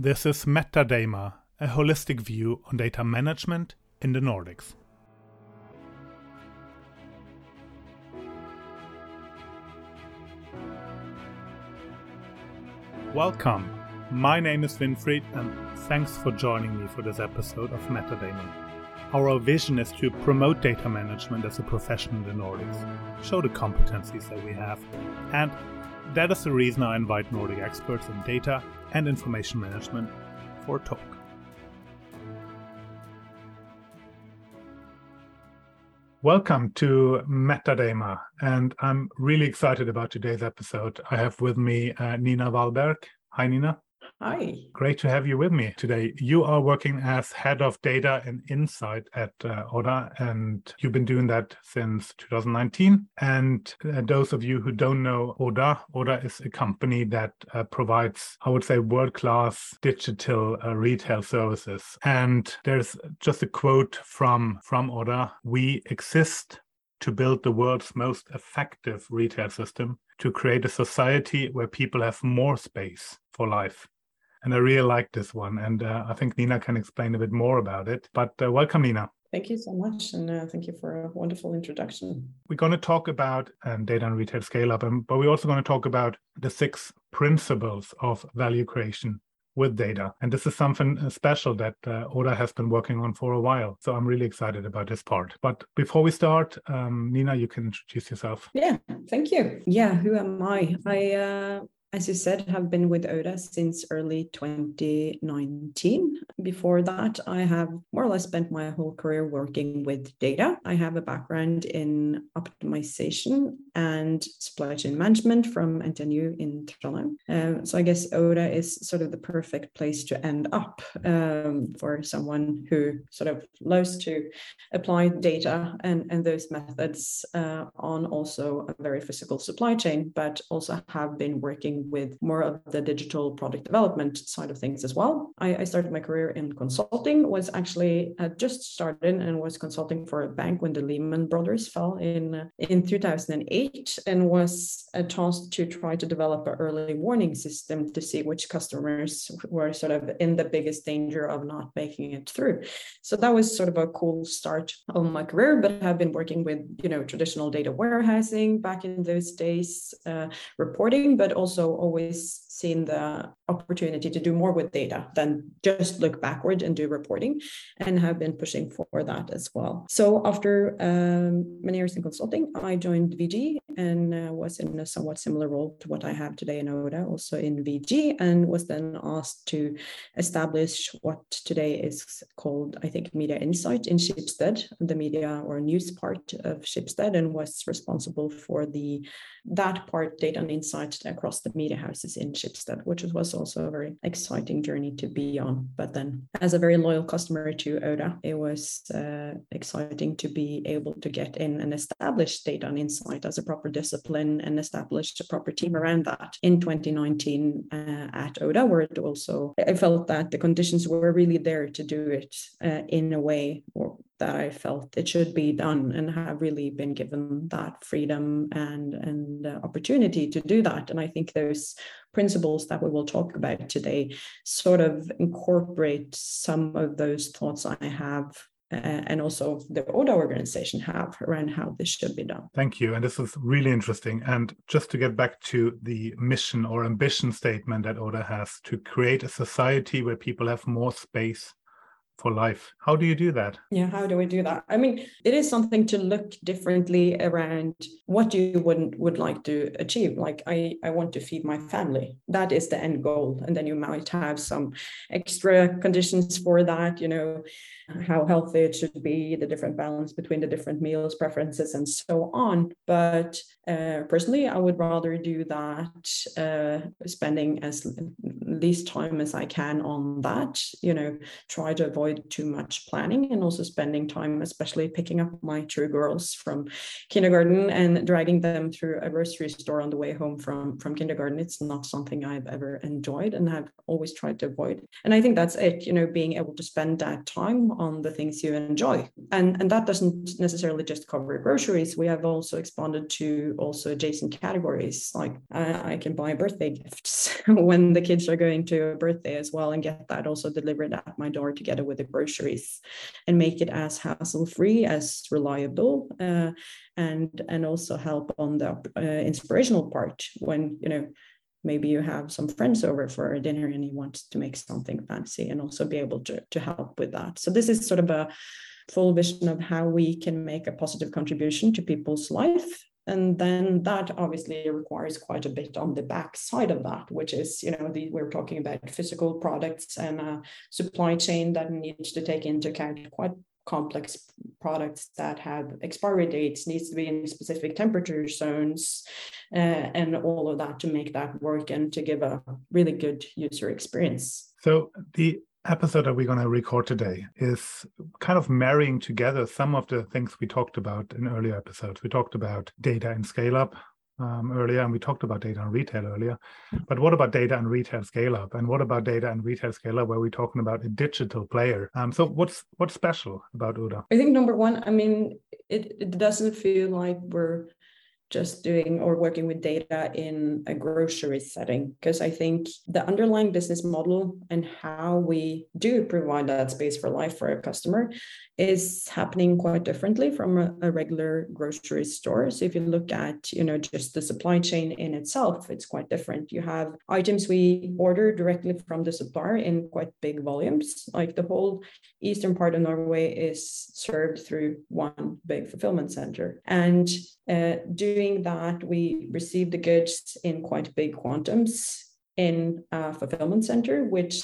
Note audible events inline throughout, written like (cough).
This is MetaDAMa, a holistic view on data management in the Nordics. Welcome. My name is Winfried, and thanks for joining me for this episode of MetaDAMa. Our vision is to promote data management as a profession in the Nordics, show the competencies that we have, and that is the reason I invite Nordic experts in data and information management for a talk. Welcome to MetaDAMa, and I'm really excited about today's episode. I have with me uh, Nina Walberg. Hi, Nina. Hi. Great to have you with me today. You are working as head of data and insight at uh, Oda, and you've been doing that since 2019. And uh, those of you who don't know Oda, Oda is a company that uh, provides, I would say, world class digital uh, retail services. And there's just a quote from, from Oda We exist to build the world's most effective retail system to create a society where people have more space for life and I really like this one. And uh, I think Nina can explain a bit more about it. But uh, welcome, Nina. Thank you so much, and uh, thank you for a wonderful introduction. We're going to talk about um, data and retail scale up, um, but we're also going to talk about the six principles of value creation with data. And this is something uh, special that uh, Oda has been working on for a while. So I'm really excited about this part. But before we start, um, Nina, you can introduce yourself. Yeah, thank you. Yeah, who am I? I uh, as you said, have been with Oda since early 2019. Before that, I have more or less spent my whole career working with data. I have a background in optimization and supply chain management from NTNU in Trondheim. Um, so I guess Oda is sort of the perfect place to end up um, for someone who sort of loves to apply data and, and those methods uh, on also a very physical supply chain, but also have been working with more of the digital product development side of things as well. I, I started my career in consulting, was actually had just started and was consulting for a bank when the Lehman Brothers fell in in 2008, and was tasked to try to develop an early warning system to see which customers were sort of in the biggest danger of not making it through. So that was sort of a cool start of my career, but I've been working with you know traditional data warehousing back in those days, uh, reporting, but also always seen the opportunity to do more with data than just look backward and do reporting and have been pushing for that as well. So after um, many years in consulting, I joined VG and uh, was in a somewhat similar role to what I have today in Oda, also in VG, and was then asked to establish what today is called, I think, Media Insight in Schibsted, the media or news part of Schibsted, and was responsible for the that part data and insight across the media houses in Schibsted, which was also a very exciting journey to be on. But then, as a very loyal customer to Oda, it was uh, exciting to be able to get in and establish data and insight as a proper discipline and establish a proper team around that in 2019 uh, at Oda, where it also I felt that the conditions were really there to do it uh, in a way that I felt it should be done and have really been given that freedom and and uh, opportunity to do that. And I think those principles that we will talk about today sort of incorporate some of those thoughts I have uh, and also the ODA organization have around how this should be done. Thank you. And this is really interesting. And just to get back to the mission or ambition statement that ODA has to create a society where people have more space for life. How do you do that? Yeah, how do we do that? I mean, it is something to look differently around what you would would like to achieve. Like I, I want to feed my family. That is the end goal. And then you might have some extra conditions for that, you know, how healthy it should be, the different balance between the different meals, preferences, and so on. But uh, personally, I would rather do that, uh, spending as least time as I can on that. You know, try to avoid too much planning and also spending time, especially picking up my two girls from kindergarten and dragging them through a grocery store on the way home from from kindergarten. It's not something I've ever enjoyed and have always tried to avoid. And I think that's it. You know, being able to spend that time on the things you enjoy. And, and that doesn't necessarily just cover groceries. We have also expanded to also adjacent categories. Like I, I can buy birthday gifts (laughs) when the kids are going to a birthday as well and get that also delivered at my door together with the groceries and make it as hassle free as reliable uh, and and also help on the uh, inspirational part when you know maybe you have some friends over for a dinner and you want to make something fancy and also be able to, to help with that. So this is sort of a full vision of how we can make a positive contribution to people's life and then that obviously requires quite a bit on the back side of that which is you know the, we're talking about physical products and a supply chain that needs to take into account quite complex products that have expiry dates needs to be in specific temperature zones uh, and all of that to make that work and to give a really good user experience. So the episode that we're going to record today is kind of marrying together some of the things we talked about in earlier episodes. We talked about data and scale up um, earlier, and we talked about data and retail earlier. But what about data and retail scale up? And what about data and retail scale up, where we're talking about a digital player? Um, so what's what's special about Oda? I think number one, I mean, it, it doesn't feel like we're just doing or working with data in a grocery setting. Because i think the underlying business model and how we do provide that space for life for a customer is happening quite differently from a, a, regular grocery store. So if you look at you know just the supply chain in itself it's quite different. You have items we order directly from the supplier in quite big volumes. Like the whole eastern part of norway is served through one big fulfillment center. And uh, doing that, we receive the goods in quite big quantums in a fulfillment center, which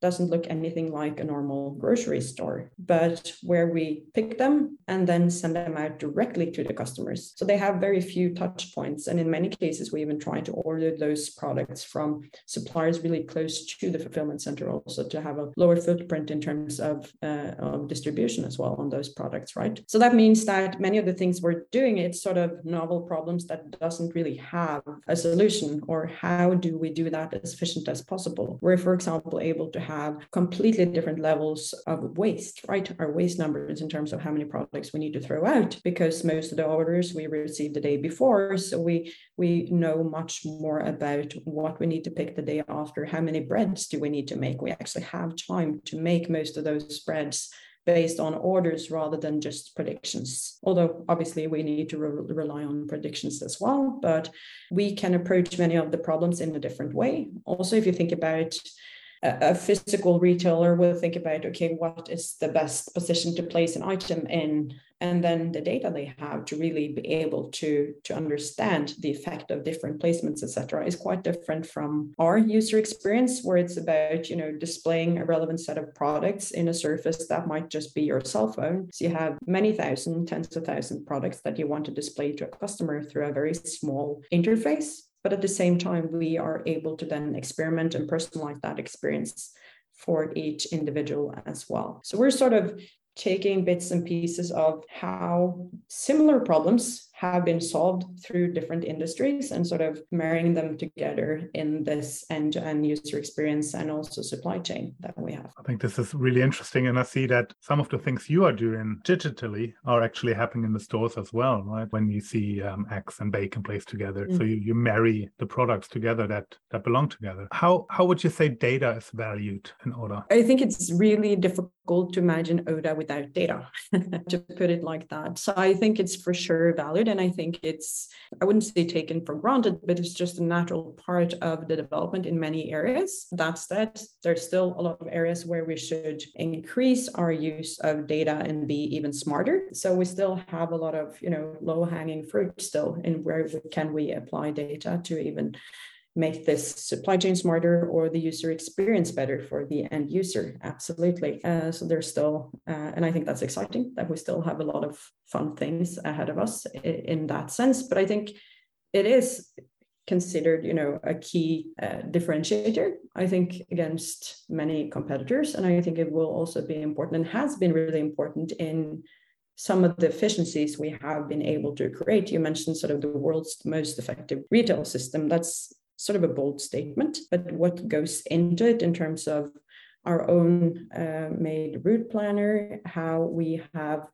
doesn't look anything like a normal grocery store, but where we pick them and then send them out directly to the customers. So they have very few touch points. And in many cases, we even try to order those products from suppliers really close to the fulfillment center also to have a lower footprint in terms of, uh, of distribution as well on those products, right? So that means that many of the things we're doing, it's sort of novel problems that doesn't really have a solution or how do we do that as efficient as possible? We're, for example, able to have completely different levels of waste, right? Our waste numbers in terms of how many products we need to throw out, because most of the orders we received the day before. So we we know much more about what we need to pick the day after. How many breads do we need to make? We actually have time to make most of those breads based on orders rather than just predictions. Although obviously we need to re- rely on predictions as well, but we can approach many of the problems in a different way. Also, if you think about a, physical retailer will think about okay what is the best position to place an item in? And then the data they have to really be able to to understand the effect of different placements etc is quite different from our user experience where it's about you know displaying a relevant set of products in a surface that might just be your cell phone. So you have many thousand tens of thousand products that you want to display to a customer through a very small interface but at the same time, we are able to then experiment and personalize that experience for each individual as well. So we're sort of taking bits and pieces of how similar problems have been solved through different industries and sort of marrying them together in this end-to-end user experience and also supply chain that we have. I think this is really interesting. And I see that some of the things you are doing digitally are actually happening in the stores as well, right? When you see um, eggs and bacon placed together. Mm-hmm. So you, you marry the products together that that belong together. How how would you say data is valued in Oda? I think it's really difficult to imagine Oda without data, (laughs) to put it like that. So I think it's for sure valued and I think it's, I wouldn't say taken for granted, but it's just a natural part of the development in many areas. That said, there's still a lot of areas where we should increase our use of data and be even smarter. So we still have a lot of, you know, low hanging fruit still in where can we apply data to even make this supply chain smarter or the user experience better for the end user absolutely uh, so there's still uh, and i think that's exciting that we still have a lot of fun things ahead of us in, that sense but i think it is considered you know a key uh, differentiator i think against many competitors and i think it will also be important and has been really important in some of the efficiencies we have been able to create. You mentioned sort of the world's most effective retail system. That's sort of a bold statement, but what goes into it in terms of our own uh, made route planner, how we have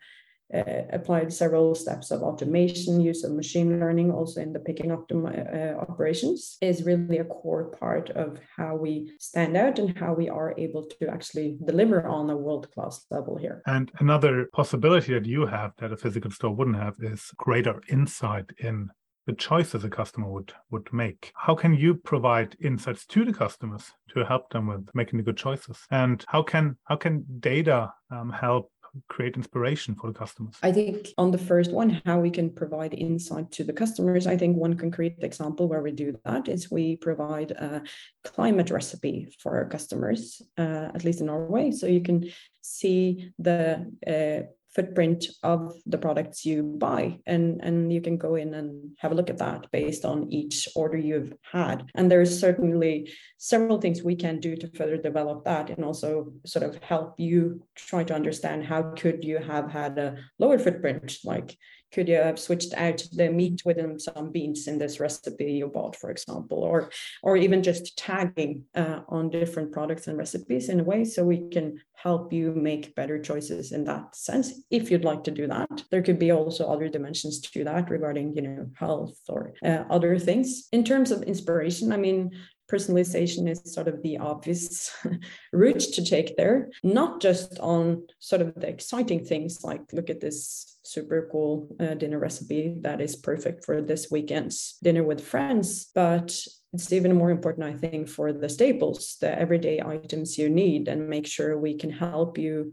uh, applied several steps of automation, use of machine learning, also in the picking the uh, operations, is really a core part of how we stand out and how we are able to actually deliver on a world class level here. And another possibility that you have that a physical store wouldn't have is greater insight in the choices a customer would would make. How can you provide insights to the customers to help them with making the good choices? And how can how can data um, help create inspiration for the customers? I think on the first one, how we can provide insight to the customers. I think one concrete example where we do that is we provide a climate recipe for our customers, uh, at least in Norway. So you can see the uh, footprint of the products you buy. And and you can go in and have a look at that based on each order you've had. And there's certainly several things we can do to further develop that and also sort of help you try to understand how could you have had a lower footprint? Like could you have switched out the meat with some beans in this recipe you bought, for example, or or even just tagging uh, on different products and recipes in a way so we can help you make better choices in that sense if you'd like to do that. There could be also other dimensions to that regarding you know health or uh, other things. In terms of inspiration i mean personalization is sort of the obvious (laughs) route to take there, not just on sort of the exciting things like look at this super cool uh, dinner recipe that is perfect for this weekend's dinner with friends, but it's even more important, I think, for the staples, the everyday items you need, and make sure we can help you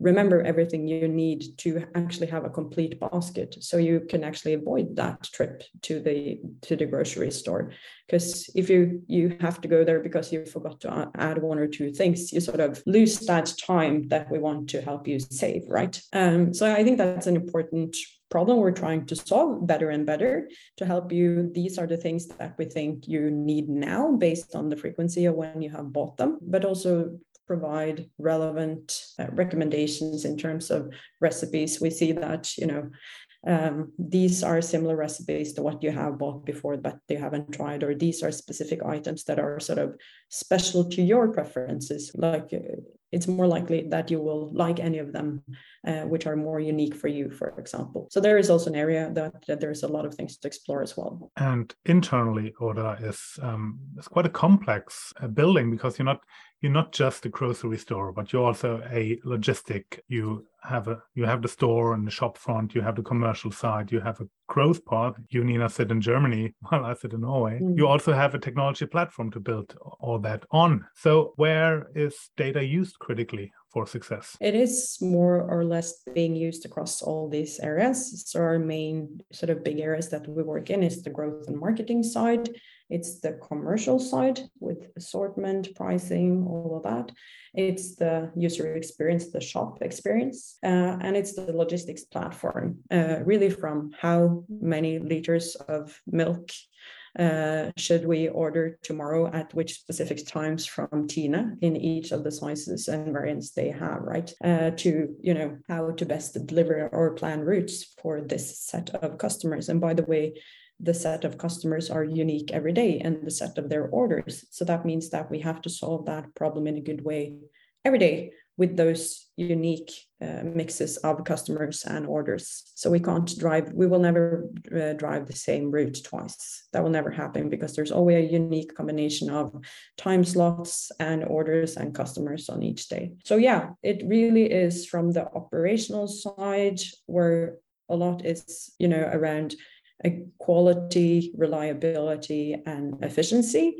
remember everything you need to actually have a complete basket so you can actually avoid that trip to the to the grocery store. Because if you you have to go there because you forgot to add one or two things you sort of lose that time that we want to help you save right? Um, so i think that's an important problem we're trying to solve better and better to help you. These are the things that we think you need now based on the frequency of when you have bought them but also provide relevant uh, recommendations in terms of recipes. We see that, you know, um, these are similar recipes to what you have bought before, but you haven't tried, or these are specific items that are sort of special to your preferences. Like uh, it's more likely that you will like any of them, uh, which are more unique for you, for example. So there is also an area that, that there's a lot of things to explore as well. And internally, Oda is um, it's quite a complex uh, building because you're not you're not just a grocery store, but you're also a logistic. You have a you have the store and the shop front, you have the commercial side, you have a growth part. You Nina sit in Germany (laughs) while I sit in Norway. Mm. You also have a technology platform to build all that on. So where is data used critically for success? It is more or less being used across all these areas. So our main sort of big areas that we work in is the growth and marketing side it's the commercial side with assortment, pricing, all of that. It's the user experience, the shop experience, uh, and it's the logistics platform, uh, really from how many liters of milk uh, should we order tomorrow at which specific times from Tine in each of the sizes and variants they have, right? Uh, to you know how to best deliver or plan routes for this set of customers. And by the way, the set of customers are unique every day and the set of their orders. So that means that we have to solve that problem in a good way every day with those unique uh, mixes of customers and orders. So we can't drive, we will never uh, drive the same route twice. That will never happen because there's always a unique combination of time slots and orders and customers on each day. So yeah, it really is from the operational side where a lot is, you know, around quality, reliability, and efficiency.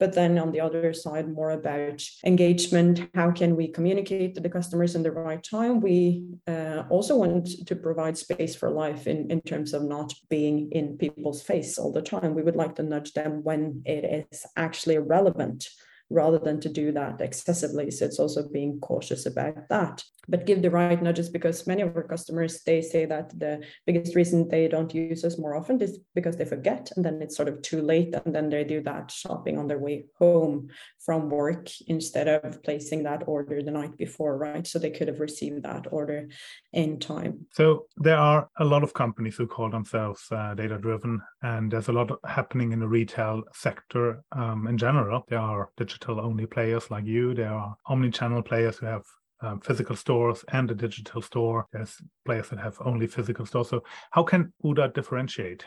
But then on the other side, more about engagement. How can we communicate to the customers in the right time? We uh, also want to provide space for life in, in terms of not being in people's face all the time. We would like to nudge them when it is actually relevant rather than to do that excessively. So it's also being cautious about that. But give the right nudges because many of our customers they say that the biggest reason they don't use us more often is because they forget and then it's sort of too late and then they do that shopping on their way home from work instead of placing that order the night before right? So they could have received that order in time. So there are a lot of companies who call themselves uh, data driven and there's a lot happening in the retail sector um, in general. There are digital only players like you there are omni-channel players who have um, physical stores and a digital store. There's players that have only physical stores. So how can Oda differentiate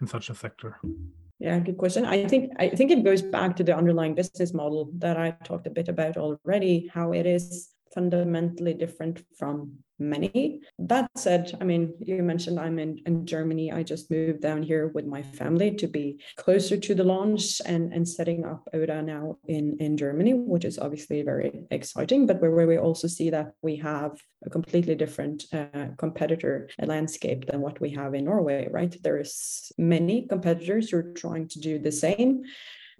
in such a sector? Yeah, good question. I think I think it goes back to the underlying business model that I talked a bit about already, how it is fundamentally different from many. That said, I mean, you mentioned I'm in, in Germany. I just moved down here with my family to be closer to the launch and, and setting up Oda now in, in Germany, which is obviously very exciting, but where, we also see that we have a completely different uh, competitor landscape than what we have in Norway, right? There's many competitors who are trying to do the same.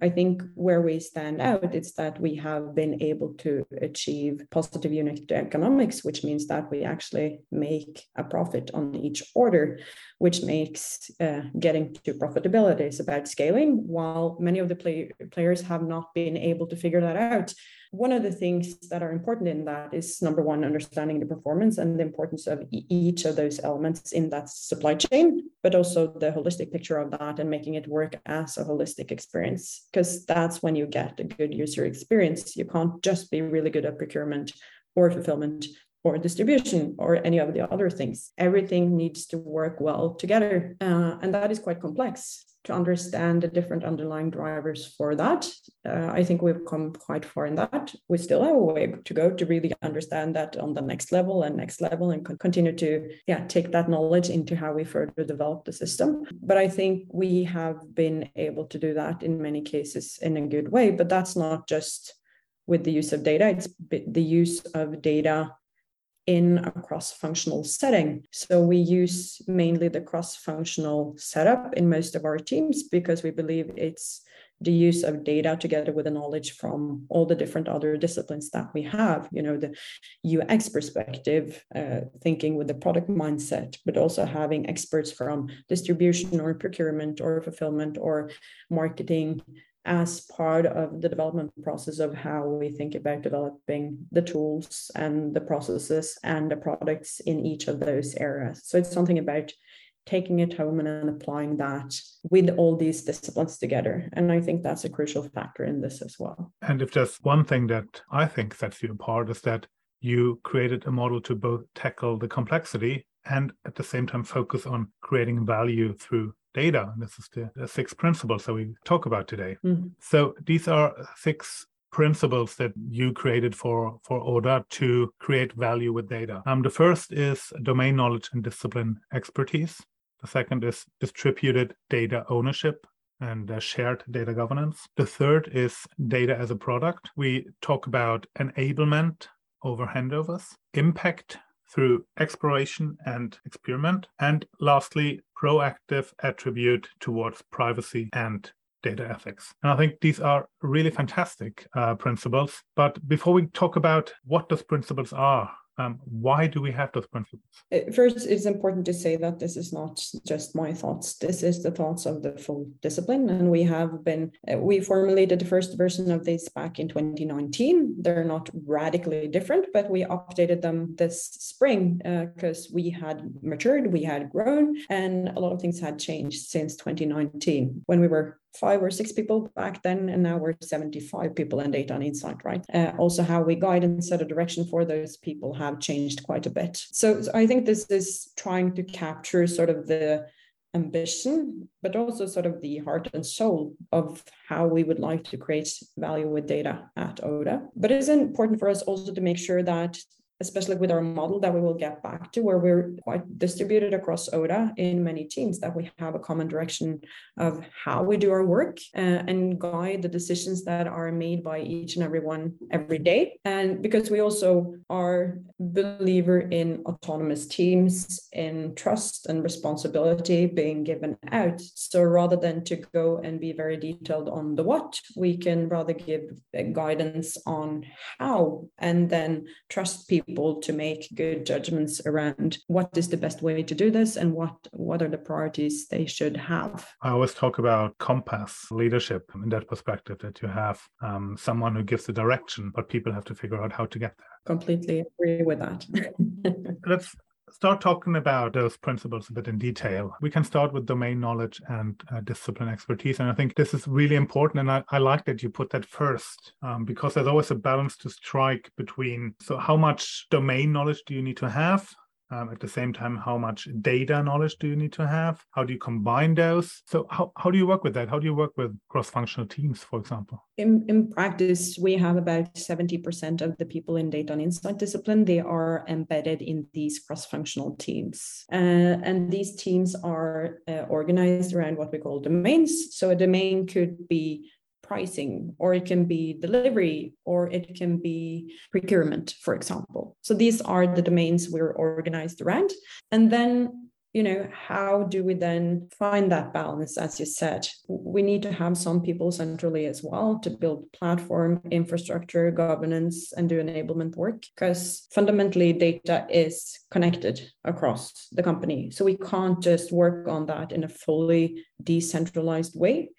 I think where we stand out is that we have been able to achieve positive unit economics, which means that we actually make a profit on each order, which makes uh, getting to profitability is about scaling, while many of the play- players have not been able to figure that out one of the things that are important in that is number one, understanding the performance and the importance of each of those elements in that supply chain, but also the holistic picture of that and making it work as a holistic experience. Because that's when you get a good user experience. You can't just be really good at procurement or fulfillment or distribution or any of the other things. Everything needs to work well together. Uh, and that is quite complex to understand the different underlying drivers for that. Uh, I think we've come quite far in that. We still have a way to go to really understand that on the next level and next level and continue to yeah take that knowledge into how we further develop the system. But I think we have been able to do that in many cases in a good way. But that's not just with the use of data, it's the use of data in a cross-functional setting. So we use mainly the cross-functional setup in most of our teams because we believe it's the use of data together with the knowledge from all the different other disciplines that we have you know the ux perspective uh, thinking with the product mindset but also having experts from distribution or procurement or fulfillment or marketing as part of the development process of how we think about developing the tools and the processes and the products in each of those areas. So it's something about taking it home and then applying that with all these disciplines together. And I think that's a crucial factor in this as well. And if there's one thing that I think sets you apart is that you created a model to both tackle the complexity and at the same time focus on creating value through data. And this is the, the sixth principle that we talk about today. Mm-hmm. So these are six principles that you created for for Oda to create value with data. Um, the first is domain knowledge and discipline expertise. The second is distributed data ownership and uh, shared data governance. The third is data as a product. We talk about enablement over handovers, impact through exploration and experiment. And lastly, proactive attribute towards privacy and data ethics. And I think these are really fantastic uh, principles. But before we talk about what those principles are, um, why do we have those principles? Uh, first, it's important to say that this is not just my thoughts. This is the thoughts of the full discipline. And we have been, uh, we formulated the first version of this back in 2019. They're not radically different, but we updated them this spring because uh, we had matured, we had grown, and a lot of things had changed since 2019 when we were five or six people back then, and now we're 75 people in data and insight, right? Uh, also, how we guide and set a direction for those people have changed quite a bit. So, so I think this is trying to capture sort of the ambition, but also sort of the heart and soul of how we would like to create value with data at ODA. But it is important for us also to make sure that especially with our model that we will get back to, where we're quite distributed across ODA in many teams, that we have a common direction of how we do our work uh, and guide the decisions that are made by each and every one every day. And because we also are believer in autonomous teams, in trust and responsibility being given out. So rather than to go and be very detailed on the what, we can rather give guidance on how and then trust people people to make good judgments around what is the best way to do this and what what are the priorities they should have. I always talk about compass leadership in that perspective that you have um, someone who gives the direction but people have to figure out how to get there. Completely agree with that. (laughs) Let's start talking about those principles a bit in detail. We can start with domain knowledge and uh, discipline expertise. And I think this is really important. And I, I like that you put that first um, because there's always a balance to strike between so, how much domain knowledge do you need to have? Um, at the same time, how much data knowledge do you need to have? How do you combine those? So, how, how do you work with that? How do you work with cross functional teams, for example? In, in practice, we have about 70% of the people in data and insight discipline, they are embedded in these cross functional teams. Uh, and these teams are uh, organized around what we call domains. So, a domain could be pricing, or it can be delivery, or it can be procurement, for example. So these are the domains we're organized around. And then you know how do we then find that balance as you said we need to have some people centrally as well to build platform infrastructure governance and do enablement work because fundamentally data is connected across the company so we can't just work on that in a fully decentralized way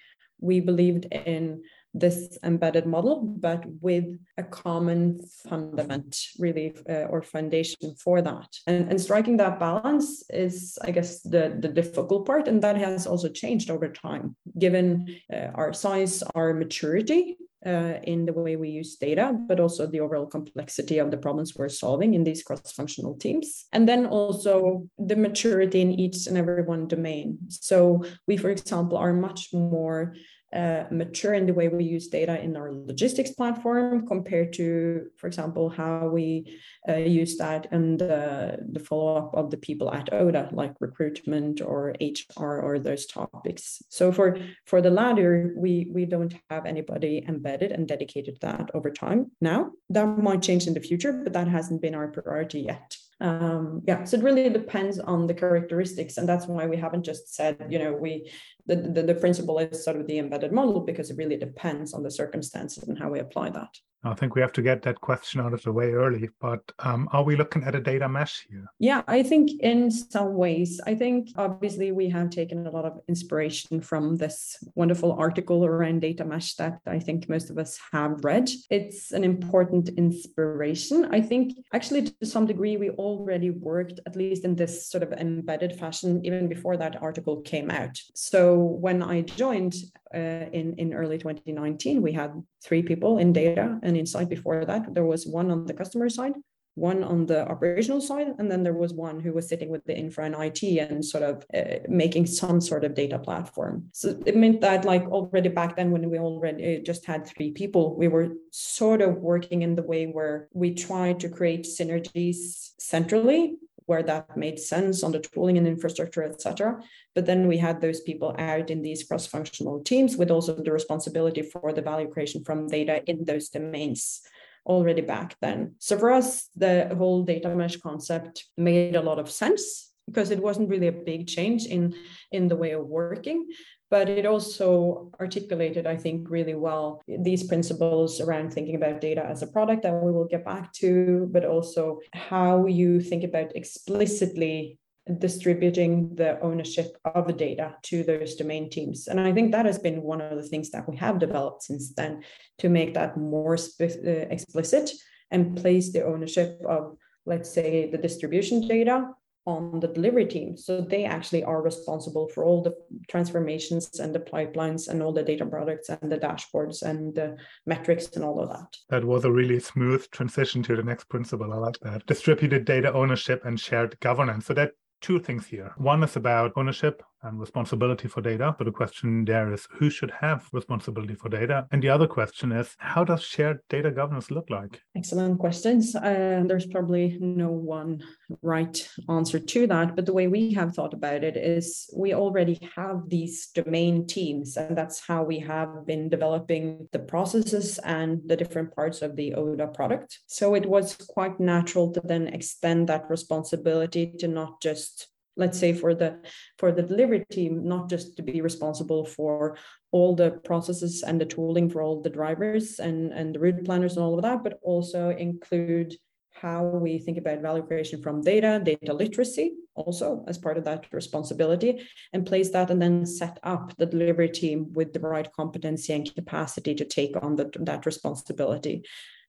we believed in this embedded model, but with a common fundament, really, uh, or foundation for that. And, and striking that balance is, I guess, the, the difficult part. And that has also changed over time, given uh, our size, our maturity. Uh, in the way we use data, but also the overall complexity of the problems we're solving in these cross functional teams. And then also the maturity in each and every one domain. So, we, for example, are much more uh, mature in the way we use data in our logistics platform compared to, for example, how we uh, use that in the, the follow up of the people at Oda, like recruitment or HR or those topics. So for for the latter, we we don't have anybody embedded and dedicated that over time now. That might change in the future, but that hasn't been our priority yet um, yeah so it really depends on the characteristics and that's why we haven't just said you know we the, the, the principle is sort of the embedded model because it really depends on the circumstances and how we apply that I think we have to get that question out of the way early. But um, are we looking at a data mesh here? Yeah, I think in some ways, I think obviously we have taken a lot of inspiration from this wonderful article around data mesh that I think most of us have read. It's an important inspiration. I think actually to some degree we already worked at least in this sort of embedded fashion even before that article came out. So when I joined uh, in in early 2019, we had three people in data and insight before that. There was one on the customer side, one on the operational side, and then there was one who was sitting with the infra and IT and sort of uh, making some sort of data platform. So it meant that, like, already back then, when we already uh, just had three people, we were sort of working in the way where we tried to create synergies centrally where that made sense on the tooling and infrastructure, etc. But then we had those people out in these cross-functional teams with also the responsibility for the value creation from data in those domains already back then. So for us, the whole data mesh concept made a lot of sense because it wasn't really a big change in in the way of working but it also articulated, I think, really well these principles around thinking about data as a product that we will get back to, but also how you think about explicitly distributing the ownership of the data to those domain teams. And I think that has been one of the things that we have developed since then to make that more uh, explicit and place the ownership of, let's say, the distribution data on the delivery team. So they actually are responsible for all the transformations and the pipelines and all the data products and the dashboards and the metrics and all of that. That was a really smooth transition to the next principle. I like that. Distributed data ownership and shared governance. So that two things here. One is about ownership and responsibility for data. But the question there is who should have responsibility for data? And the other question is how does shared data governance look like? Excellent questions. Uh, there's probably no one right answer to that. But the way we have thought about it is we already have these domain teams, and that's how we have been developing the processes and the different parts of the ODA product. So it was quite natural to then extend that responsibility to not just let's say for the for the delivery team not just to be responsible for all the processes and the tooling for all the drivers and and the route planners and all of that but also include how we think about value creation from data data literacy also as part of that responsibility and place that and then set up the delivery team with the right competency and capacity to take on the, that responsibility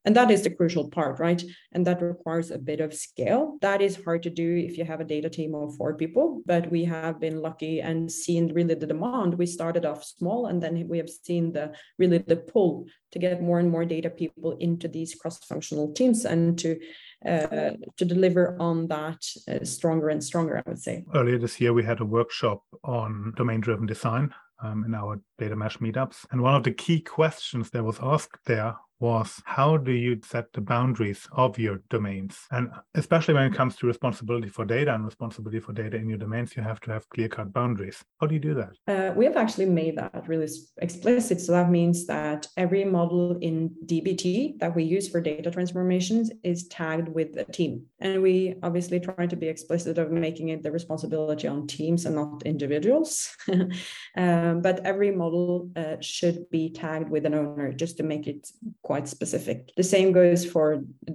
And that is the crucial part, right? And that requires a bit of scale. That is hard to do if you have a data team of four people, but we have been lucky and seen really the demand. We started off small and then we have seen the really the pull to get more and more data people into these cross-functional teams and to uh, to deliver on that uh, stronger and stronger, I would say. Earlier this year, we had a workshop on domain-driven design um, in our data mesh meetups. And one of the key questions that was asked there was how do you set the boundaries of your domains? And especially when it comes to responsibility for data and responsibility for data in your domains, you have to have clear cut boundaries. How do you do that? Uh, we have actually made that really explicit. So that means that every model in DBT that we use for data transformations is tagged with a team. And we obviously try to be explicit of making it the responsibility on teams and not individuals. (laughs) um, but every model uh, should be tagged with an owner just to make it quite specific. The same goes for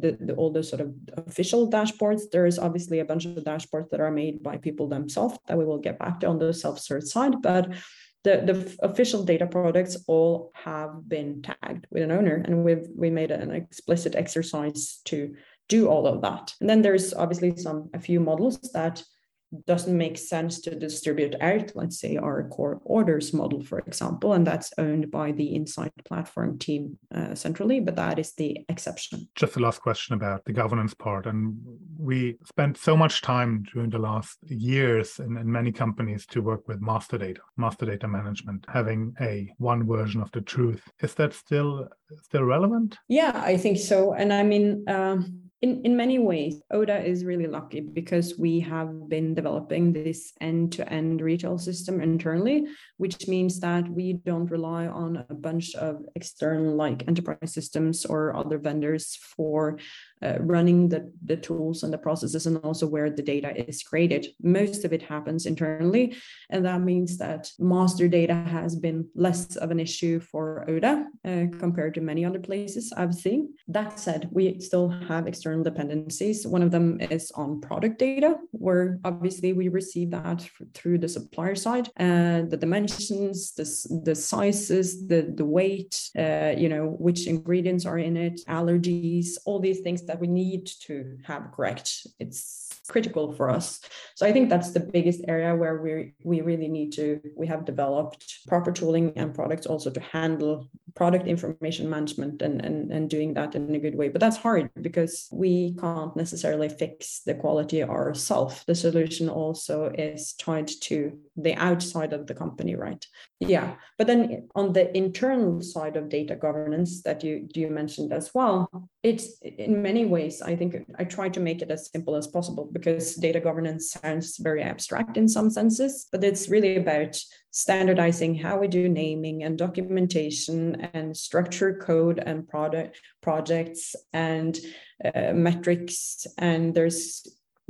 the, the, all the sort of official dashboards. There is obviously a bunch of dashboards that are made by people themselves that we will get back to on the self-serve side, but the, the official data products all have been tagged with an owner and we've we made an explicit exercise to do all of that. And then there's obviously some a few models that doesn't make sense to distribute out, let's say our core orders model, for example, and that's owned by the Insight platform team uh, centrally, but that is the exception. Just the last question about the governance part. And we spent so much time during the last years in, in many companies to work with master data, master data management, having a one version of the truth. Is that still still relevant? Yeah, I think so. And I mean, um, in, in many ways, Oda is really lucky because we have been developing this end to end retail system internally, which means that we don't rely on a bunch of external, like enterprise systems or other vendors for uh, running the, the tools and the processes and also where the data is created. Most of it happens internally. And that means that master data has been less of an issue for ODA uh, compared to many other places I've seen. That said, we still have external dependencies. One of them is on product data, where obviously we receive that through the supplier side, uh, the dimensions, the, the sizes, the, the weight, uh, you know, which ingredients are in it, allergies, all these things that we need to have correct. It's critical for us. So I think that's the biggest area where we we really need to we have developed proper tooling and products also to handle product information management and, and, and doing that in a good way. But that's hard because we can't necessarily fix the quality ourselves. The solution also is tied to the outside of the company, right? Yeah. But then on the internal side of data governance that you you mentioned as well, it's in many ways, I think I try to make it as simple as possible because data governance sounds very abstract in some senses, but it's really about standardizing how we do naming and documentation and structure code and product projects and uh, metrics and there's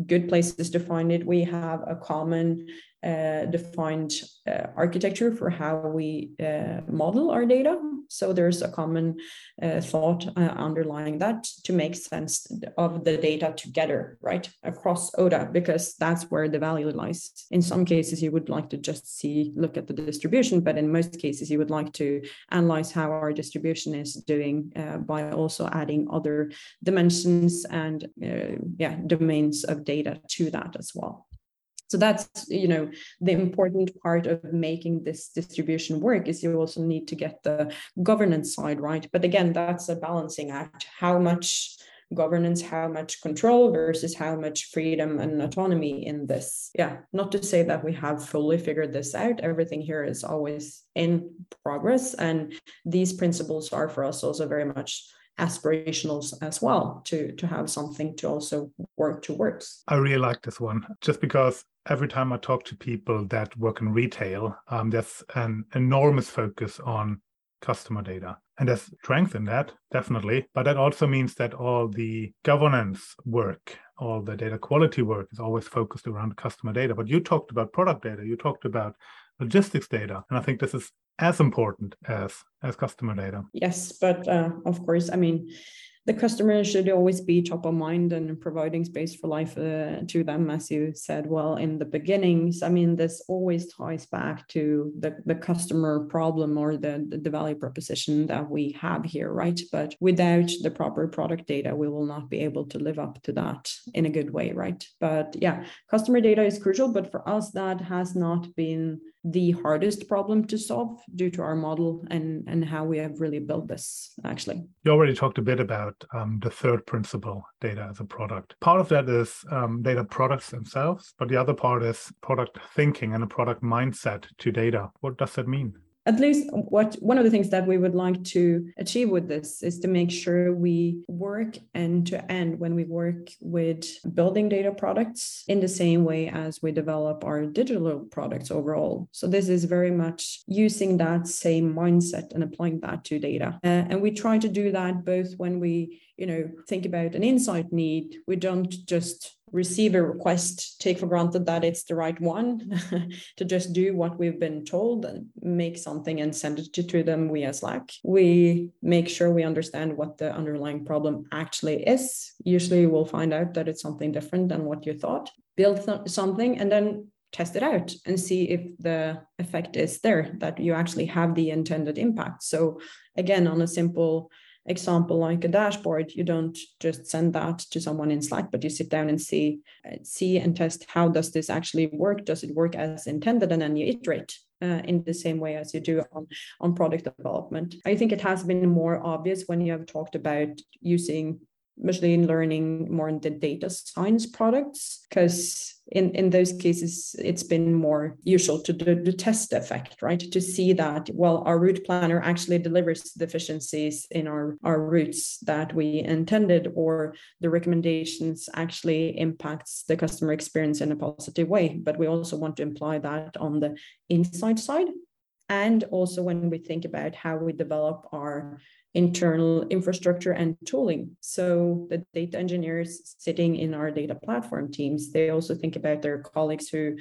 good places to find it we have a common uh, defined uh, architecture for how we uh, model our data. So there's a common uh, thought uh, underlying that to make sense of the data together, right, across ODA, because that's where the value lies. In some cases, you would like to just see, look at the distribution, but in most cases, you would like to analyze how our distribution is doing uh, by also adding other dimensions and, yeah, domains of data to that as well so that's you know the important part of making this distribution work is you also need to get the governance side right. But again that's a balancing act. How much governance how much control versus how much freedom and autonomy in this. Yeah not to say that we have fully figured this out. Everything here is always in progress. And these principles are for us also very much aspirational as well to to have something to also work towards. I really like this one just because every time i talk to people that work in retail um, there's an enormous focus on customer data and there's strength in that definitely but that also means that all the governance work all the data quality work is always focused around customer data but you talked about product data you talked about logistics data and i think this is as important as as customer data. Yes but uh, of course i mean the customer should always be top of mind and providing space for life uh, to them, as you said well in the beginnings. I mean, this always ties back to the, the customer problem or the, the, the value proposition that we have here, right? But without the proper product data, we will not be able to live up to that in a good way, right? But yeah, customer data is crucial, but for us, that has not been the hardest problem to solve due to our model and and how we have really built this actually. You already talked a bit about um, the third principle data as a product. Part of that is um, data products themselves but the other part is product thinking and a product mindset to data. What does that mean at least what one of the things that we would like to achieve with this is to make sure we work end to end when we work with building data products in the same way as we develop our digital products overall. So this is very much using that same mindset and applying that to data. Uh, and we try to do that both when we you know think about an insight need. We don't just receive a request take for granted that it's the right one (laughs) to just do what we've been told and make something and send it to, them via slack. We make sure we understand what the underlying problem actually is. Usually we'll find out that it's something different than what you thought. Build th- something and then test it out and see if the effect is there that you actually have the intended impact. So again on a simple example like a dashboard you don't just send that to someone in slack but you sit down and see see and test how does this actually work? Does it work as intended? And then you iterate uh, in the same way as you do on, on product development. I think it has been more obvious when you have talked about using machine learning more in the data science products because in, in those cases it's been more usual to do the test effect right? To see that well our route planner actually delivers deficiencies in our our routes that we intended or the recommendations actually impacts the customer experience in a positive way. But we also want to imply that on the insight side. And also when we think about how we develop our internal infrastructure and tooling. So the data engineers sitting in our data platform teams, they also think about their colleagues who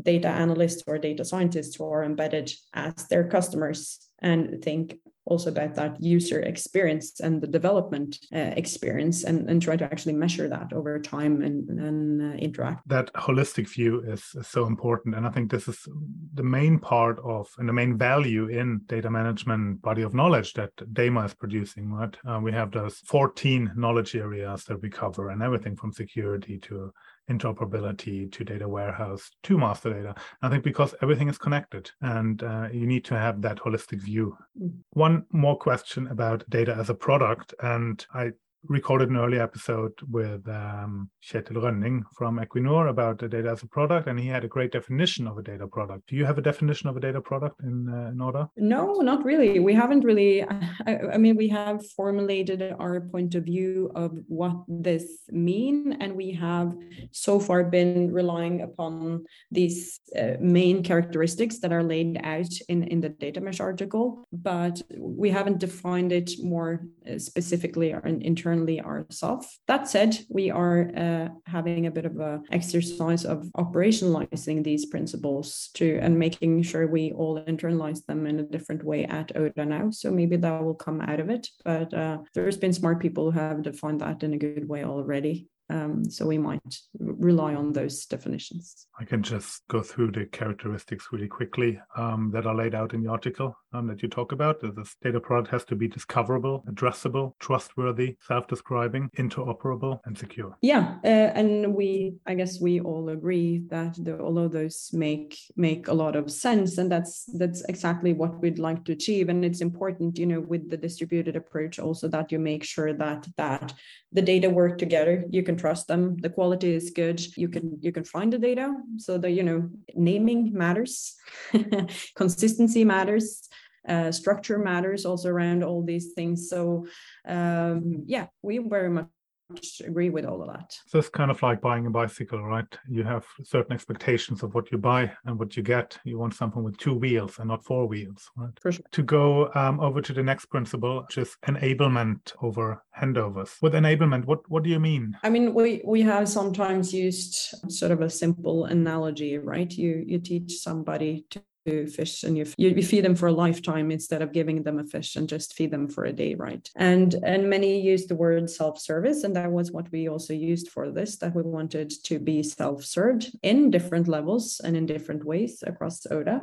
data analysts or data scientists who are embedded as their customers and think also about that user experience and the development uh, experience and, and try to actually measure that over time and, and uh, interact. That holistic view is, is, so important. And I think this is the main part of and the main value in data management body of knowledge that DAMA is producing, right? Uh, we have those 14 knowledge areas that we cover and everything from security to interoperability to data warehouse to master data. I think because everything is connected and uh, you need to have that holistic view. Mm. One more question about data as a product. And I recorded an early episode with um, Kjetil Rønning from Equinor about the data as a product, and he had a great definition of a data product. Do you have a definition of a data product in, uh, in Oda? No, not really. We haven't really. I, I, mean, we have formulated our point of view of what this mean, and we have so far been relying upon these uh, main characteristics that are laid out in in the data mesh article, but we haven't defined it more uh, specifically in, in terms ourselves. That said, we are uh, having a bit of a exercise of operationalizing these principles to and making sure we all internalize them in a different way at ODA now. So maybe that will come out of it. But uh, there's been smart people who have defined that in a good way already. Um, so we might rely on those definitions. I can just go through the characteristics really quickly um, that are laid out in the article um, that you talk about. This data product has to be discoverable, addressable, trustworthy, self-describing, interoperable, and secure. Yeah, uh, and we, I guess, we all agree that the, all of those make make a lot of sense, and that's that's exactly what we'd like to achieve. And it's important, you know, with the distributed approach, also that you make sure that that the data work together. You can trust them. The quality is good. You can you can find the data. So the you know naming matters (laughs) consistency matters uh, structure matters also around all these things. So um, yeah we very much agree with all of that. So it's kind of like buying a bicycle, right? You have certain expectations of what you buy and what you get. You want something with two wheels and not four wheels, right? For sure. To go um, over to the next principle, which is enablement over handovers. With enablement, what, what do you mean? I mean, we, we have sometimes used sort of a simple analogy, right? You you teach somebody to fish and you, you feed them for a lifetime instead of giving them a fish and just feed them for a day, right? And and many use the word self-service, and that was what we also used for this, that we wanted to be self-served in different levels and in different ways across Oda.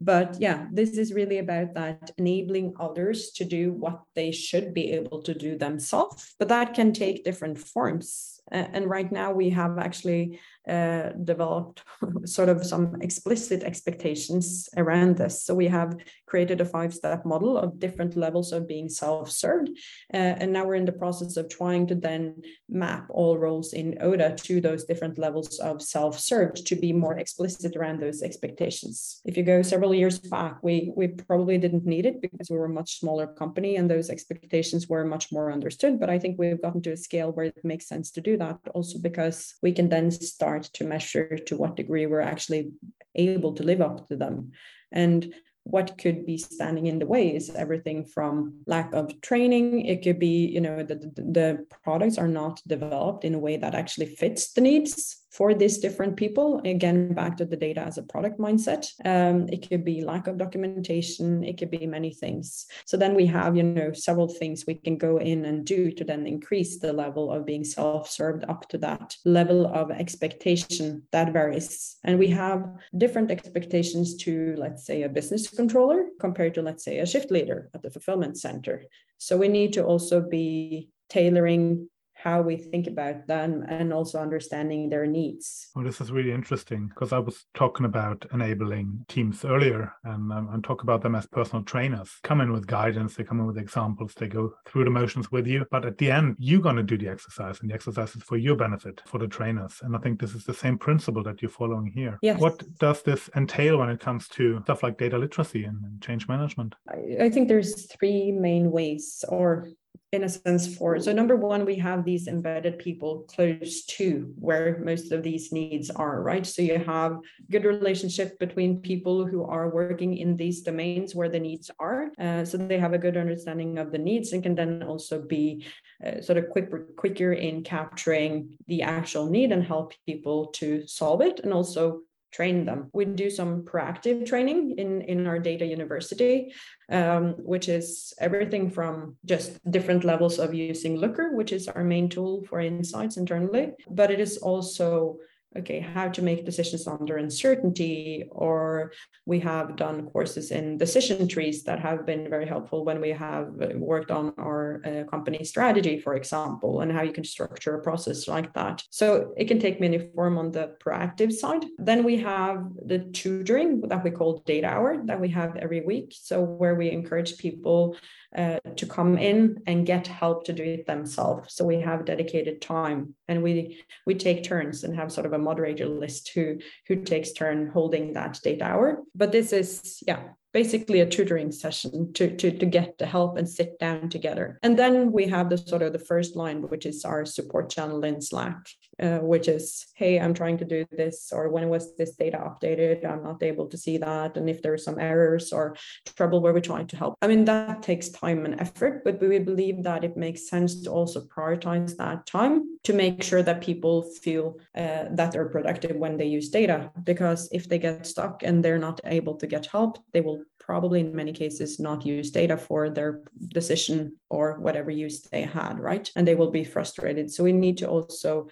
But yeah, this is really about that enabling others to do what they should be able to do themselves. But that can take different forms. And right now we have actually uh, developed (laughs) sort of some explicit expectations around this. So we have created a five step model of different levels of being self served. Uh, and now we're in the process of trying to then map all roles in ODA to those different levels of self served to be more explicit around those expectations. If you go several years back, we, we probably didn't need it because we were a much smaller company and those expectations were much more understood. But I think we've gotten to a scale where it makes sense to do that also because we can then start start to measure to what degree we're actually able to live up to them. And what could be standing in the way is everything from lack of training it could be you know the, the products are not developed in a way that actually fits the needs for these different people. Again, back to the data as a product mindset. Um, it could be lack of documentation. It could be many things. So then we have, you know, several things we can go in and do to then increase the level of being self-served up to that level of expectation that varies. And we have different expectations to, let's say, a business controller compared to, let's say, a shift leader at the fulfillment center. So we need to also be tailoring how we think about them and also understanding their needs. Well, this is really interesting because I was talking about enabling teams earlier and um, talking about them as personal trainers. Come in with guidance, they come in with examples, they go through the motions with you. But at the end, you're going to do the exercise and the exercise is for your benefit, for the trainers. And I think this is the same principle that you're following here. Yes. What does this entail when it comes to stuff like data literacy and change management? I, I think there's three main ways or in a sense for so number one we have these embedded people close to where most of these needs are right? So you have good relationship between people who are working in these domains where the needs are uh, so they have a good understanding of the needs and can then also be uh, sort of quicker quicker in capturing the actual need and help people to solve it and also train them. We do some proactive training in, in our data university, um, which is everything from just different levels of using Looker, which is our main tool for insights internally, but it is also okay, how to make decisions under uncertainty, or we have done courses in decision trees that have been very helpful when we have worked on our uh, company strategy, for example, and how you can structure a process like that. So it can take many form on the proactive side. Then we have the tutoring that we call data hour that we have every week. So where we encourage people uh, to come in and get help to do it themselves. So we have dedicated time and we we take turns and have sort of a moderator list who who takes turn holding that data hour. But this is yeah basically a tutoring session to, to, to get the help and sit down together. And then we have the sort of the first line, which is our support channel in Slack, uh, which is, hey, I'm trying to do this, or when was this data updated? I'm not able to see that. And if there are some errors or trouble where we're trying to help. I mean, that takes time and effort, but we believe that it makes sense to also prioritize that time to make sure that people feel uh, that they're productive when they use data. Because if they get stuck and they're not able to get help, they will probably in many cases not use data for their decision or whatever use they had, right? And they will be frustrated. So we need to also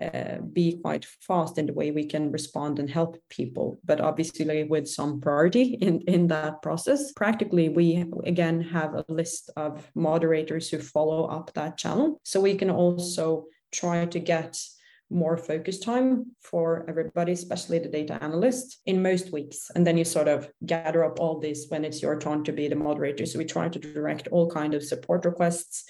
uh, be quite fast in the way we can respond and help people, but obviously with some priority in, in that process. Practically, we again have a list of moderators who follow up that channel. So we can also try to get more focus time for everybody, especially the data analyst, in most weeks. And then you sort of gather up all this when it's your turn to be the moderator. So we try to direct all kind of support requests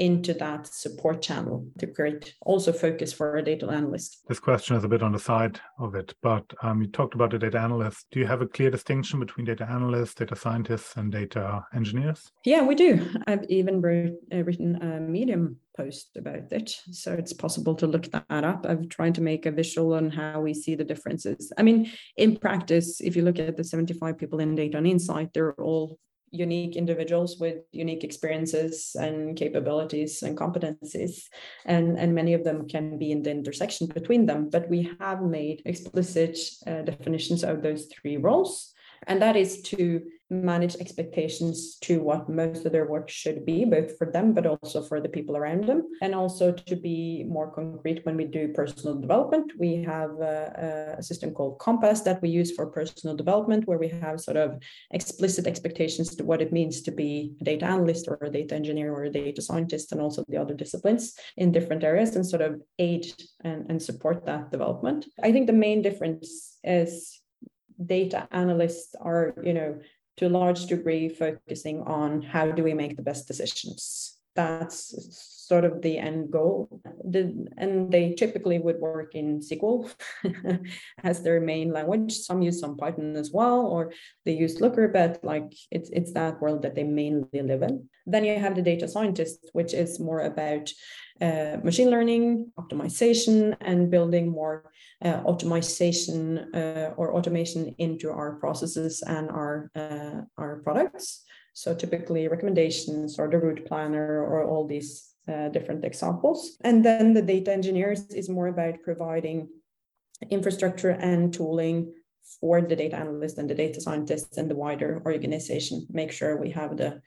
into that support channel to create also focus for a data analyst. This question is a bit on the side of it, but um, you talked about the data analyst. Do you have a clear distinction between data analysts, data scientists, and data engineers? Yeah, we do. I've even wrote, uh, written a Medium post about it. So it's possible to look that up. I've tried to make a visual on how we see the differences. I mean, in practice, if you look at the 75 people in Data and Insight, they're all unique individuals with unique experiences and capabilities and competencies. And and many of them can be in the intersection between them. But we have made explicit uh, definitions of those three roles. And that is to manage expectations to what most of their work should be, both for them, but also for the people around them. And also to be more concrete when we do personal development, we have a, a system called Compass that we use for personal development, where we have sort of explicit expectations to what it means to be a data analyst or a data engineer or a data scientist, and also the other disciplines in different areas, and sort of aid and, and support that development. I think the main difference is data analysts are, you know, to a large degree focusing on how do we make the best decisions. That's sort of the end goal. The, and they typically would work in SQL (laughs) as their main language. Some use some Python as well, or they use Looker, but like it's it's that world that they mainly live in. Then you have the data scientist, which is more about uh, machine learning, optimization, and building more uh, optimization uh, or automation into our processes and our uh, our products. So typically recommendations or the route planner or all these uh, different examples. And then the data engineers is more about providing infrastructure and tooling for the data analyst and the data scientists and the wider organization. Make sure we have the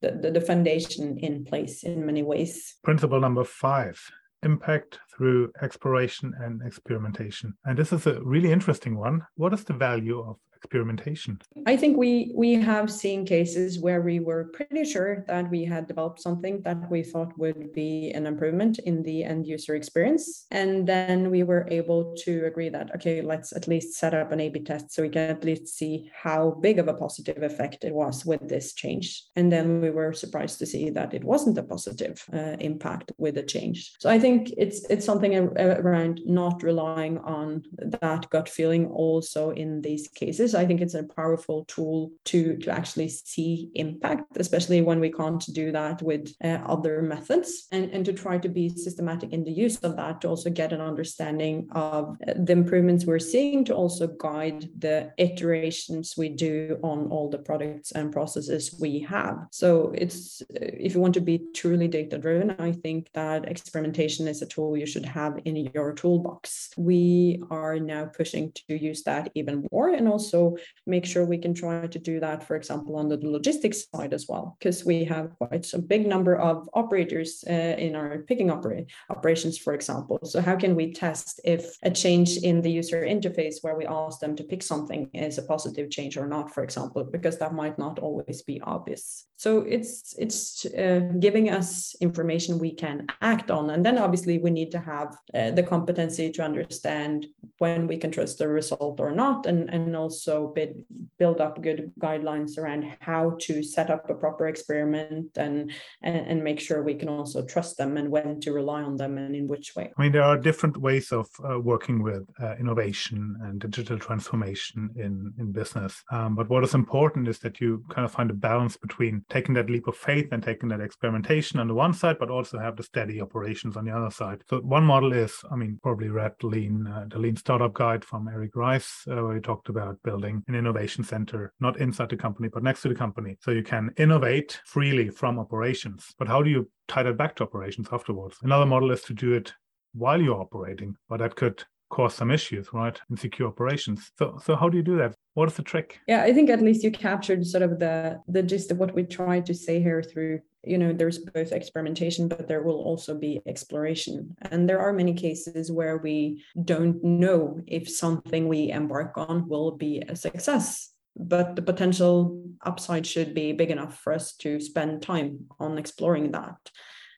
the, the, foundation in place in many ways. Principle number five impact through exploration and experimentation. And this is a really interesting one. What is the value of experimentation? I think we we have seen cases where we were pretty sure that we had developed something that we thought would be an improvement in the end user experience, and then we were able to agree that okay, let's at least set up an A/B test so we can at least see how big of a positive effect it was with this change. And then we were surprised to see that it wasn't a positive uh, impact with the change. So I think it's it's something around not relying on that gut feeling also in these cases I think it's a powerful tool to to actually see impact, especially when we can't do that with uh, other methods, and and to try to be systematic in the use of that to also get an understanding of the improvements we're seeing to also guide the iterations we do on all the products and processes we have. So it's if you want to be truly data driven, I think that experimentation is a tool you should have in your toolbox. We are now pushing to use that even more and also make sure we can try to do that, for example, on the logistics side as well, because we have quite a big number of operators uh, in our picking opera- operations, for example. So how can we test if a change in the user interface where we ask them to pick something is a positive change or not, for example, because that might not always be obvious. So it's it's uh, giving us information we can act on, and then obviously we need to have uh, the competency to understand when we can trust the result or not, and and also build build up good guidelines around how to set up a proper experiment and, and and make sure we can also trust them and when to rely on them and in which way. I mean, there are different ways of uh, working with uh, innovation and digital transformation in in business, um, but what is important is that you kind of find a balance between taking that leap of faith and taking that experimentation on the one side, but also have the steady operations on the other side. So one model is, I mean, probably read Lean, uh, the Lean Startup Guide from Eric Rice, uh, where he talked about building an innovation center, not inside the company, but next to the company. So you can innovate freely from operations. But how do you tie that back to operations afterwards? Another model is to do it while you're operating, but that could cause some issues, right? In secure operations. So so how do you do that? What is the trick? Yeah, I think at least you captured sort of the the gist of what we try to say here through you know there's both experimentation but there will also be exploration and there are many cases where we don't know if something we embark on will be a success but the potential upside should be big enough for us to spend time on exploring that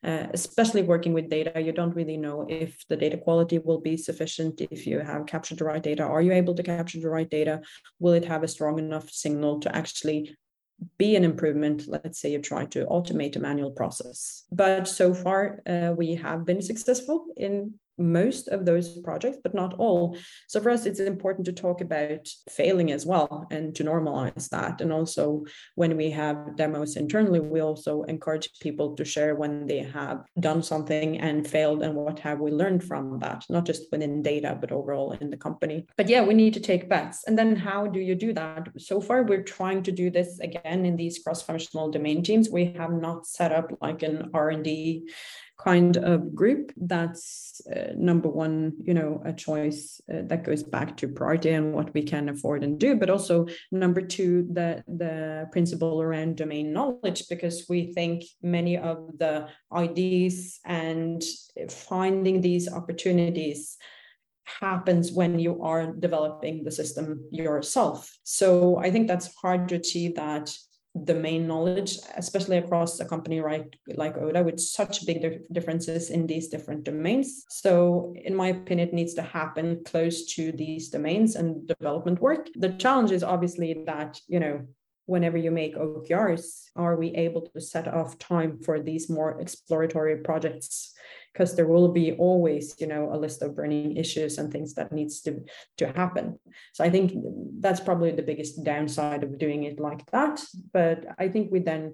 uh, especially working with data, you don't really know if the data quality will be sufficient, if you have captured the right data. Are you able to capture the right data? Will it have a strong enough signal to actually be an improvement let's say you try to automate a manual process but so far uh, we have been successful in most of those projects, but not all. So for us, it's important to talk about failing as well and to normalize that. And also, when we have demos internally, we also encourage people to share when they have done something and failed and what have we learned from that, not just within data, but overall in the company. But yeah, we need to take bets. And then how do you do that? So far, we're trying to do this again in these cross-functional domain teams. We have not set up like an R&D kind of group, that's uh, number one, you know, a choice uh, that goes back to priority and what we can afford and do. But also number two, the the principle around domain knowledge, because we think many of the ideas and finding these opportunities happens when you are developing the system yourself. So I think that's hard to achieve that domain knowledge, especially across a company like, like Oda with such big differences in these different domains. So in my opinion, it needs to happen close to these domains and development work. The challenge is obviously that, you know, whenever you make OKRs, are we able to set off time for these more exploratory projects? Because there will be always, you know, a list of burning issues and things that needs to, to happen. So I think that's probably the biggest downside of doing it like that. But I think we then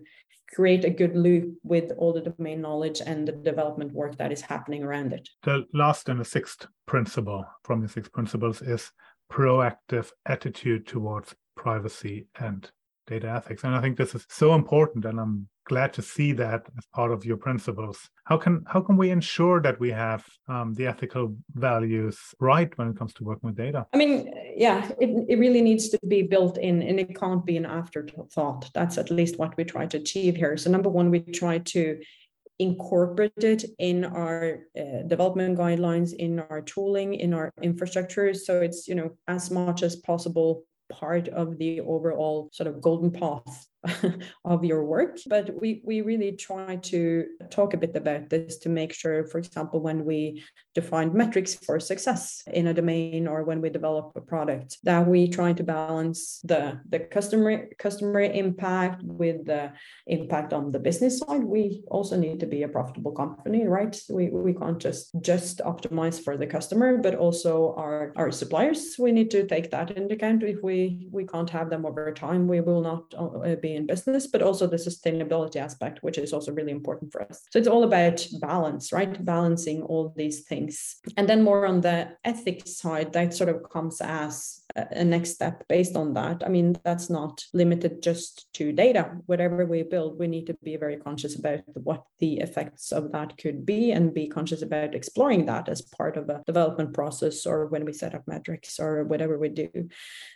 create a good loop with all the domain knowledge and the development work that is happening around it. The last and the sixth principle from the six principles is proactive attitude towards privacy and data ethics. And I think this is so important, and I'm glad to see that as part of your principles. How can how can we ensure that we have um, the ethical values right when it comes to working with data? I mean, yeah, it, it really needs to be built in, and it can't be an afterthought. That's at least what we try to achieve here. So number one, we try to incorporate it in our uh, development guidelines in our tooling in our infrastructure so it's you know as much as possible part of the overall sort of golden path (laughs) of your work. But we, we really try to talk a bit about this to make sure, for example, when we define metrics for success in a domain or when we develop a product, that we try to balance the, the customer customer impact with the impact on the business side. We also need to be a profitable company, right? We, we can't just just optimize for the customer, but also our, our suppliers. We need to take that into account. If we we can't have them over time, we will not uh, in business, but also the sustainability aspect, which is also really important for us. So it's all about balance, right? Balancing all these things. And then more on the ethics side, that sort of comes as a next step based on that. I mean, that's not limited just to data. Whatever we build, we need to be very conscious about what the effects of that could be and be conscious about exploring that as part of a development process or when we set up metrics or whatever we do.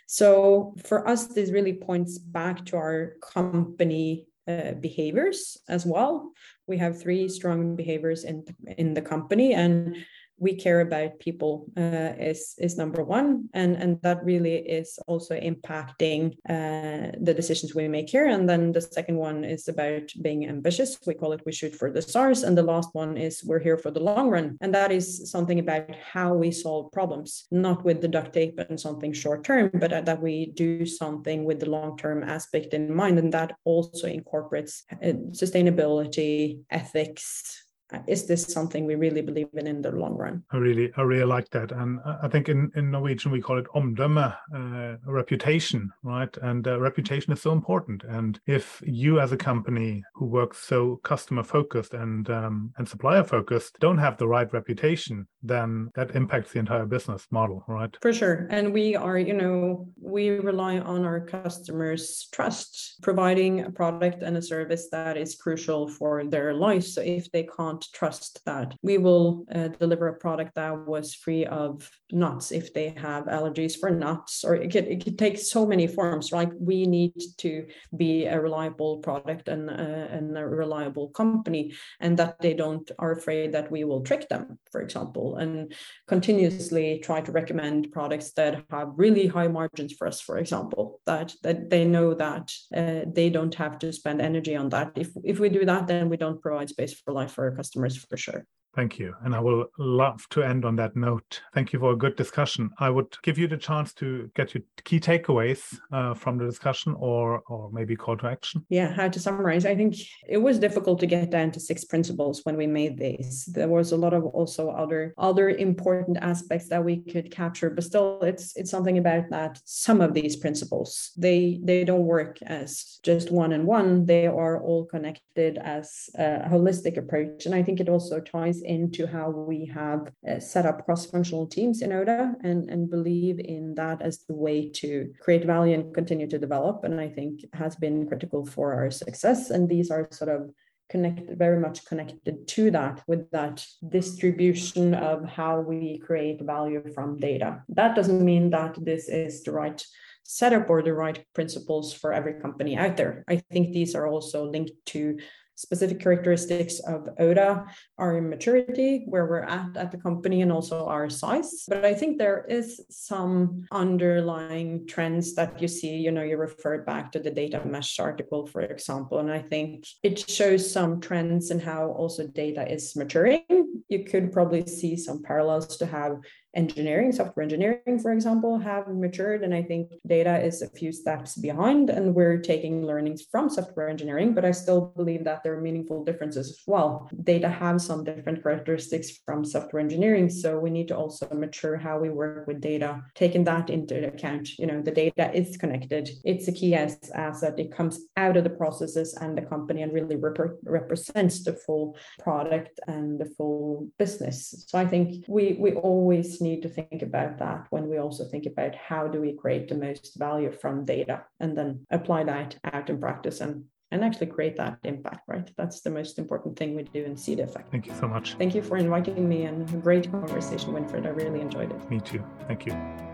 So for us, this really points back to our company uh, behaviors as well. We have three strong behaviors in in the company, and we care about people uh, is is number one, and and that really is also impacting uh, the decisions we make here. And then the second one is about being ambitious. We call it we shoot for the stars, and the last one is we're here for the long run, and that is something about how we solve problems, not with the duct tape and something short term, but that we do something with the long term aspect in mind, and that also incorporates uh, sustainability, ethics, is this something we really believe in in the long run? I really, I really like that, and I think in, in Norwegian we call it omdømme, uh, reputation, right? And uh, reputation is so important. And if you, as a company who works so customer focused and um, and supplier focused, don't have the right reputation, then that impacts the entire business model, right? For sure. And we are, you know, we rely on our customers' trust, providing a product and a service that is crucial for their lives. So if they can't not trust that. We will uh, deliver a product that was free of nuts if they have allergies for nuts or it could, it could take so many forms right? We need to be a reliable product and, uh, and a reliable company and that they don't are afraid that we will trick them for example and continuously try to recommend products that have really high margins for us for example that that they know that uh, they don't have to spend energy on that. If if we do that then we don't provide space for life for our customers for sure Thank you. And I will love to end on that note. Thank you for a good discussion. I would give you the chance to get your key takeaways uh, from the discussion or, or maybe call to action. Yeah, how to summarize. I think it was difficult to get down to six principles when we made these. There was a lot of also other other important aspects that we could capture, but still it's it's something about that some of these principles, they they don't work as just one and one. They are all connected as a holistic approach. And I think it also ties into how we have uh, set up cross-functional teams in ODA and, and believe in that as the way to create value and continue to develop. And I think has been critical for our success. And these are sort of connected, very much connected to that with that distribution of how we create value from data. That doesn't mean that this is the right setup or the right principles for every company out there. I think these are also linked to specific characteristics of Oda, our maturity, where we're at at the company, and also our size. But I think there is some underlying trends that you see. You know, you referred back to the data mesh article, for example, and I think it shows some trends in how also data is maturing. You could probably see some parallels to how engineering, software engineering, for example, have matured. And I think data is a few steps behind, and we're taking learnings from software engineering, but I still believe that there are meaningful differences as well. Data have some different characteristics from software engineering. So we need to also mature how we work with data, taking that into account. You know, the data is connected, it's a key asset, it comes out of the processes and the company and really rep- represents the full product and the full business. So I think we we always need need to think about that when we also think about how do we create the most value from data and then apply that out in practice and and actually create that impact, right? That's the most important thing we do and see the effect. Thank you so much. Thank you for inviting me and a great conversation, Winfried. I really enjoyed it. Me too. Thank you.